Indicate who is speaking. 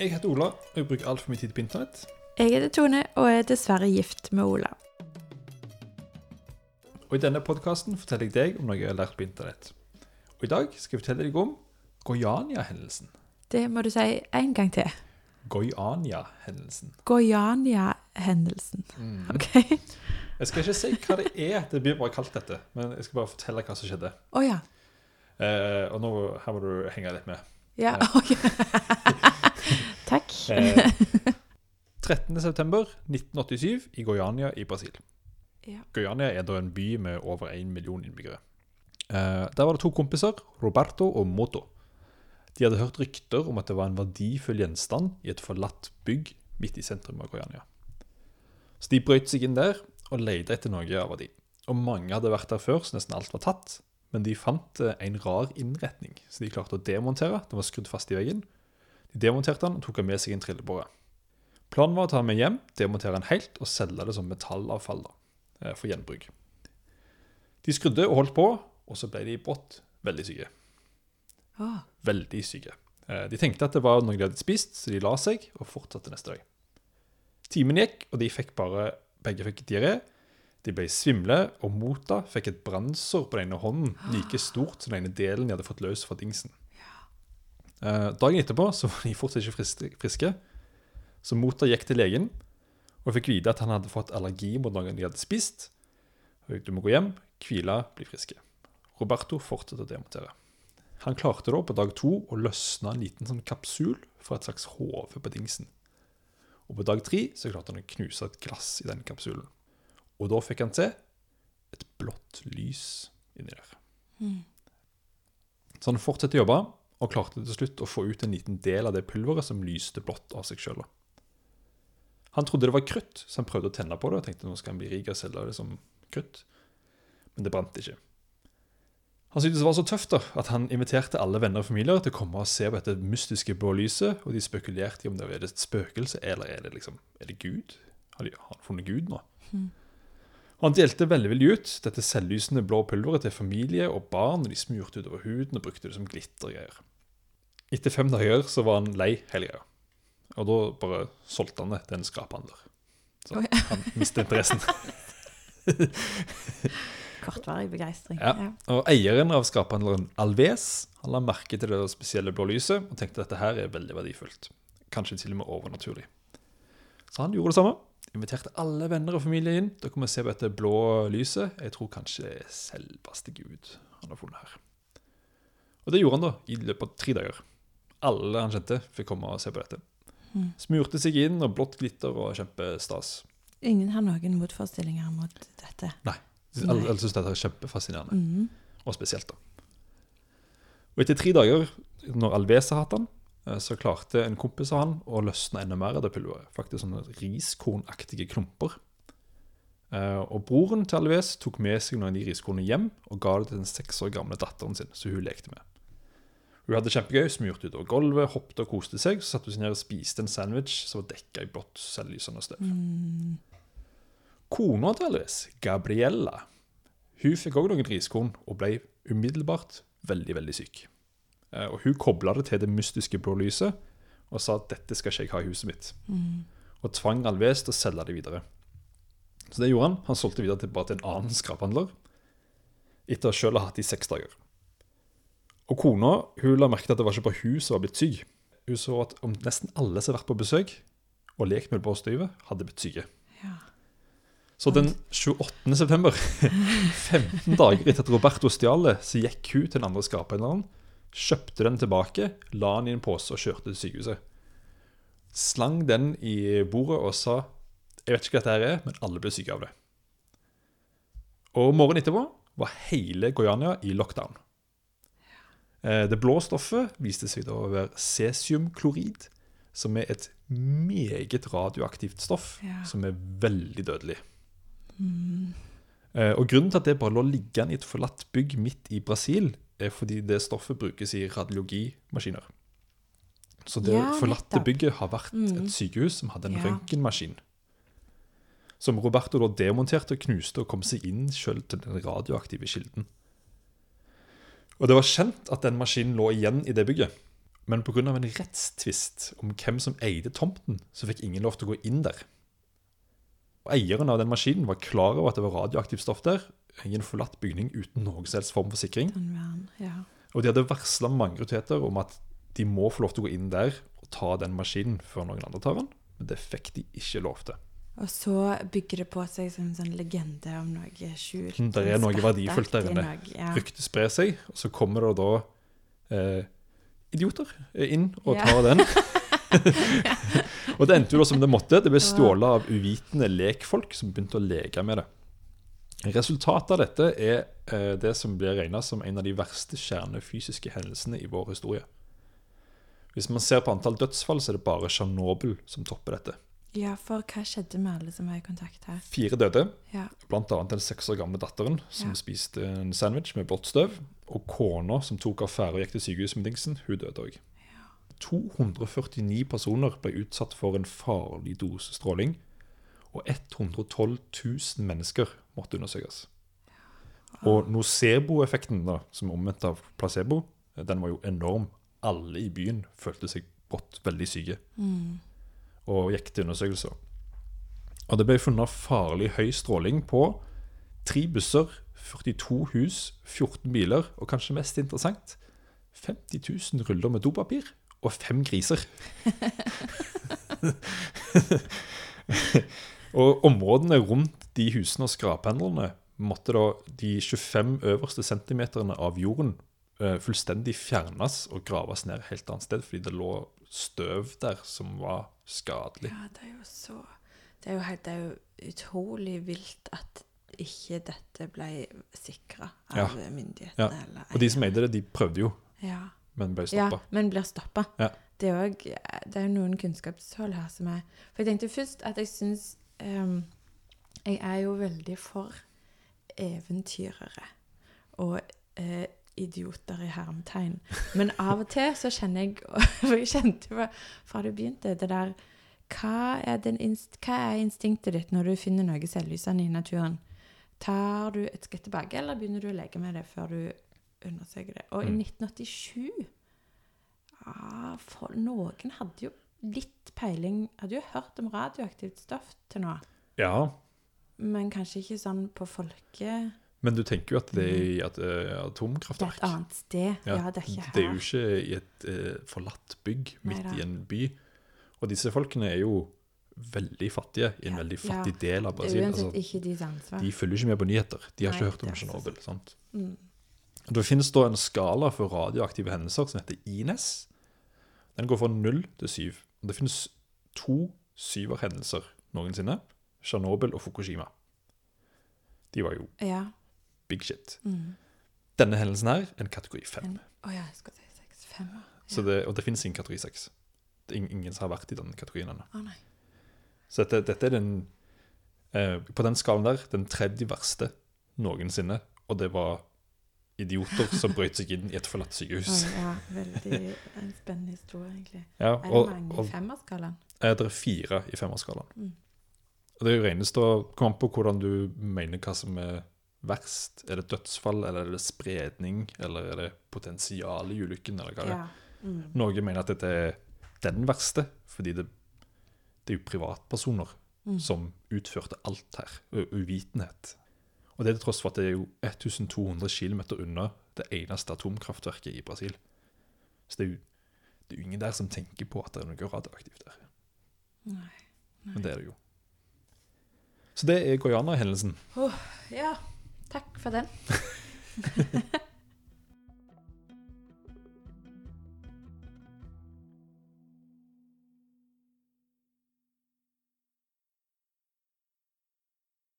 Speaker 1: Jeg heter Ola, og jeg bruker altfor mye tid på internett.
Speaker 2: Jeg heter Tone og er dessverre gift med Ola.
Speaker 1: Og I denne podkasten forteller jeg deg om noe jeg har lært på internett. Og I dag skal jeg fortelle deg om Goiania-hendelsen.
Speaker 2: Det må du si en gang til.
Speaker 1: Goiania-hendelsen.
Speaker 2: Goiania-hendelsen. OK?
Speaker 1: Jeg skal ikke si hva det er, det blir bare kalt dette. Men jeg skal bare fortelle hva som skjedde.
Speaker 2: Oh, ja.
Speaker 1: Eh, og nå her må du henge litt med.
Speaker 2: Ja,
Speaker 1: Ja.
Speaker 2: ok.
Speaker 1: Eh, 13.9.1987 i Goiania i Brasil.
Speaker 2: Ja.
Speaker 1: Goiania er da en by med over én million innbyggere. Eh, der var det to kompiser, Roberto og Moto. De hadde hørt rykter om at det var en verdifull gjenstand i et forlatt bygg midt i sentrum av Goiania. Så de brøt seg inn der og leide etter noe av verdi. Og mange hadde vært der før, så nesten alt var tatt. Men de fant eh, en rar innretning, så de klarte å demontere. Den var skrudd fast i veggen. De demonterte den og tok den med seg en trillebåre. Planen var å ta den med hjem, demontere den helt og selge det som metallavfall da, eh, for gjenbruk. De skrudde og holdt på, og så ble de brått veldig syke.
Speaker 2: Ah.
Speaker 1: Veldig syke. Eh, De tenkte at det var noe de hadde spist, så de la seg og fortsatte neste dag. Timen gikk, og de fikk bare, begge fikk diaré. De ble svimle, og Mota fikk et brannsår på den ene hånden, like stort som den ene delen de hadde fått løs fra dingsen. Eh, Dagen etterpå så var de fortsatt ikke friske, så Mota gikk til legen og fikk vite at han hadde fått allergi mot noe de hadde spist. Du må gå hjem, hvile, bli friske. Roberto fortsatte å demontere. Han klarte da på dag to å løsne en liten sånn kapsul fra et slags hode på dingsen. Og på dag tre så klarte han å knuse et glass i den kapsulen. Og da fikk han se et blått lys inni der. Så han fortsatte å jobbe, og klarte til slutt å få ut en liten del av det pulveret som lyste blått av seg sjøl. Han trodde det var krutt, så han prøvde å tenne på det og tenkte nå skal han bli rik og selge det som krutt. Men det brant ikke. Han syntes det var så tøft da, at han inviterte alle venner og familier til å komme og se på dette mystiske blå lyset, og de spekulerte i om det var et spøkelse, eller er det liksom, er det Gud? Har, de, har funnet Gud nå? Og Han delte veldig ut dette selvlysende blå pulveret til familie og barn, og de smurte utover huden og brukte det som glittergreier. Etter fem dager så var han lei hele greia, og da bare solgte han det til en skraphandler. Så
Speaker 2: Oi.
Speaker 1: han mistet interessen.
Speaker 2: Kortvarig begeistring.
Speaker 1: Ja. Og eieren av skraphandleren Alves han la merke til det spesielle blå lyset og tenkte at dette her er veldig verdifullt. Kanskje til og med overnaturlig. Så han gjorde det samme. Inviterte alle venner og familie inn til å se på dette blå lyset. Jeg tror kanskje det er selveste Gud han har funnet her. Og det gjorde han da, i løpet av tre dager. Alle han kjente, fikk komme og se på dette. Smurte seg inn, og blått glitter og kjempestas.
Speaker 2: Ingen har noen motforestillinger mot dette.
Speaker 1: Alle,
Speaker 2: Nei.
Speaker 1: alle syns dette er kjempefascinerende.
Speaker 2: Mm.
Speaker 1: og spesielt. da. Og Etter tre dager, når Alvesa hatt han, eh, så klarte en kompis av han å løsne enda mer av det pulveret. Faktisk sånne riskornaktige klumper. Eh, Og Broren til Alves tok med seg noen av de riskornene hjem og ga det til den seks år gamle datteren sin, som hun lekte med. Hun hadde kjempegøy, smurte utover gulvet, hoppet og koste seg. Så satte hun seg ned og spiste en sandwich som var dekka i blått, selvlysende støv. Kona til Elvis, Gabriella, hun fikk òg noen riskorn og ble umiddelbart veldig, veldig syk. Eh, Og hun kobla det til det mystiske blå lyset og sa at dette skal ikke jeg ha i huset mitt. Og tvang Alves til å selge det videre. Så det gjorde han. Han solgte videre til, bare til en annen skraphandler etter å sjøl ha hatt det i seks dager. Og kona hun la merke til at det var ikke bare hun som var blitt syk. Hun så at om nesten alle som har vært på besøk og lekt med det blå støvet, hadde blitt syke.
Speaker 2: Ja.
Speaker 1: Så den 28. september, 15 dager etter at Roberto stjal det, så gikk hun til den andre skraphandleren, kjøpte den tilbake, la den i en pose og kjørte til sykehuset. Slang den i bordet og sa Jeg vet ikke hva dette her er, men alle ble syke av det. Og morgenen etterpå var hele Goiania i lockdown. Eh, Det blå stoffet viste seg da å være cesiumklorid, som er et meget radioaktivt stoff
Speaker 2: Ja.
Speaker 1: som er veldig dødelig. Mm. Og Grunnen til at det bare lå liggende i et forlatt bygg midt i Brasil, er fordi det stoffet brukes i radiologimaskiner. Så det
Speaker 2: Ja,
Speaker 1: forlatte bygget har vært et sykehus som hadde en
Speaker 2: Ja.
Speaker 1: røntgenmaskin. Som Roberto da demonterte og knuste og kom seg inn selv til den radioaktive kilden. Og det var kjent at den maskinen lå igjen i det bygget. Men pga. en rettstvist om hvem som eide tomten, så fikk ingen lov til å gå inn der. Og Eieren av den maskinen var klar over at det var radioaktivt stoff der, i en forlatt bygning uten noen som helst form for sikring.
Speaker 2: Ja.
Speaker 1: Og de hadde varsla mange autoriteter om at de må få lov til å gå inn der og ta den maskinen før noen andre tar den, men det fikk de ikke lov til.
Speaker 2: Og så bygger det på seg som en sånn legende om noe skjult.
Speaker 1: Det er noe verdifullt der inne.
Speaker 2: Ja.
Speaker 1: Ryktet sprer seg, og så kommer det da eh, idioter inn og
Speaker 2: Ja.
Speaker 1: tar den. og det endte jo da som det måtte. Det ble stjålet av uvitende lekfolk som begynte å leke med det. Resultatet av dette er eh, det som blir regna som en av de verste kjernefysiske hendelsene i vår historie. Hvis man ser på antall dødsfall, så er det bare Tsjernobyl som topper dette.
Speaker 2: Ja, for hva skjedde med alle som var i kontakt her?
Speaker 1: Fire døde,
Speaker 2: Ja.
Speaker 1: annet den seks år gamle datteren som
Speaker 2: Ja.
Speaker 1: spiste en sandwich med blått støv, og kona som tok affære og gikk til sykehus med dingsen, hun døde òg. 249 personer ble utsatt for en farlig dose stråling, og 112 000 mennesker måtte undersøkes. Og nocebo-effekten, da, som er omvendt av placebo, den var jo enorm. Alle i byen følte seg brått veldig syke
Speaker 2: Mm.
Speaker 1: Og gikk til undersøkelser. Og det ble funnet farlig høy stråling på tre busser, 42 hus, 14 biler, og kanskje mest interessant 50 000 ruller med dopapir og fem griser. og områdene rundt de husene og skraphendlene måtte da de 25 øverste centimeterne av jorden fullstendig fjernes og graves ned et helt annet sted, fordi det lå støv der som var skadelig.
Speaker 2: ja, det er jo så Det er jo, helt, det er jo utrolig vilt at ikke dette ble sikra av
Speaker 1: Ja.
Speaker 2: myndighetene.
Speaker 1: Ja.
Speaker 2: Eller,
Speaker 1: Og de som eide det, de prøvde jo,
Speaker 2: ja.
Speaker 1: men ble
Speaker 2: ja, men blir stoppa.
Speaker 1: Ja.
Speaker 2: Det Det er jo noen kunnskapshull her som er For jeg tenkte først at jeg syns um, Jeg er jo veldig for eventyrere og eh, idioter i hermetegn. Men av og til så kjenner jeg For jeg kjente jo fra du begynte, det der hva er, den inst hva er instinktet ditt når du finner noe selvlysende i naturen? Tar du et skritt tilbake, eller begynner du å leke med det før du undersøker det? Og
Speaker 1: Mm.
Speaker 2: i 1987 ah, for, Noen hadde jo litt peiling Hadde jo hørt om radioaktivt stoff til nå,
Speaker 1: Ja,
Speaker 2: men kanskje ikke sånn på folke...
Speaker 1: men du tenker jo at det er i et eh,
Speaker 2: Det er et annet sted. Ja, det er ikke her.
Speaker 1: det er jo ikke i et uh, forlatt bygg midt
Speaker 2: Neida.
Speaker 1: i en by. Og disse folkene er jo veldig fattige i en
Speaker 2: Ja,
Speaker 1: veldig
Speaker 2: ja.
Speaker 1: fattig del av
Speaker 2: Det
Speaker 1: Brasil. Altså,
Speaker 2: ikke deres ansvar.
Speaker 1: de følger ikke med på nyheter. De har
Speaker 2: Nei,
Speaker 1: ikke hørt om
Speaker 2: er
Speaker 1: Tsjernobyl. sant?
Speaker 2: Mm.
Speaker 1: Det finnes da en skala for radioaktive hendelser som heter INES. Den går fra 0 til 7. Det finnes to syverhendelser noensinne. Tsjernobyl og Fukushima. De var jo
Speaker 2: Ja.
Speaker 1: Big shit.
Speaker 2: Mm.
Speaker 1: Denne hendelsen her er en kategori
Speaker 2: fem. Oh ja, jeg skal si seks. Femmer.
Speaker 1: Så det, og det finnes ingen kategori seks. Det ingen som har vært i den kategorien ennå.
Speaker 2: Oh.
Speaker 1: Så dette, dette er den eh, På den skalaen der den tredje verste noensinne. Og det var idioter som brøt seg inn i et forlatt sykehus.
Speaker 2: Oh, ja, veldig en spennende historie, egentlig.
Speaker 1: Ja,
Speaker 2: Er det mange
Speaker 1: og
Speaker 2: i femmerskalaen?
Speaker 1: eh, det er fire i femårsskalaen.
Speaker 2: Mm.
Speaker 1: Og det regnes da Kom an på hvordan du mener hva som er verst. Er det dødsfall, eller er det spredning, eller er det potensial i ulykken, eller hva det er.
Speaker 2: Ja. Mm.
Speaker 1: Noen mener at dette er den verste, fordi det, det er jo privatpersoner
Speaker 2: Mm.
Speaker 1: som utførte alt her. Uvitenhet. Og det er til tross for at det er jo 1200 km unna det eneste atomkraftverket i Brasil. Så det er jo det er jo ingen der som tenker på at det er noe radioaktivt der.
Speaker 2: Nei.
Speaker 1: Men det er det jo. Så det er Guyana-hendelsen.
Speaker 2: Ja, takk for den.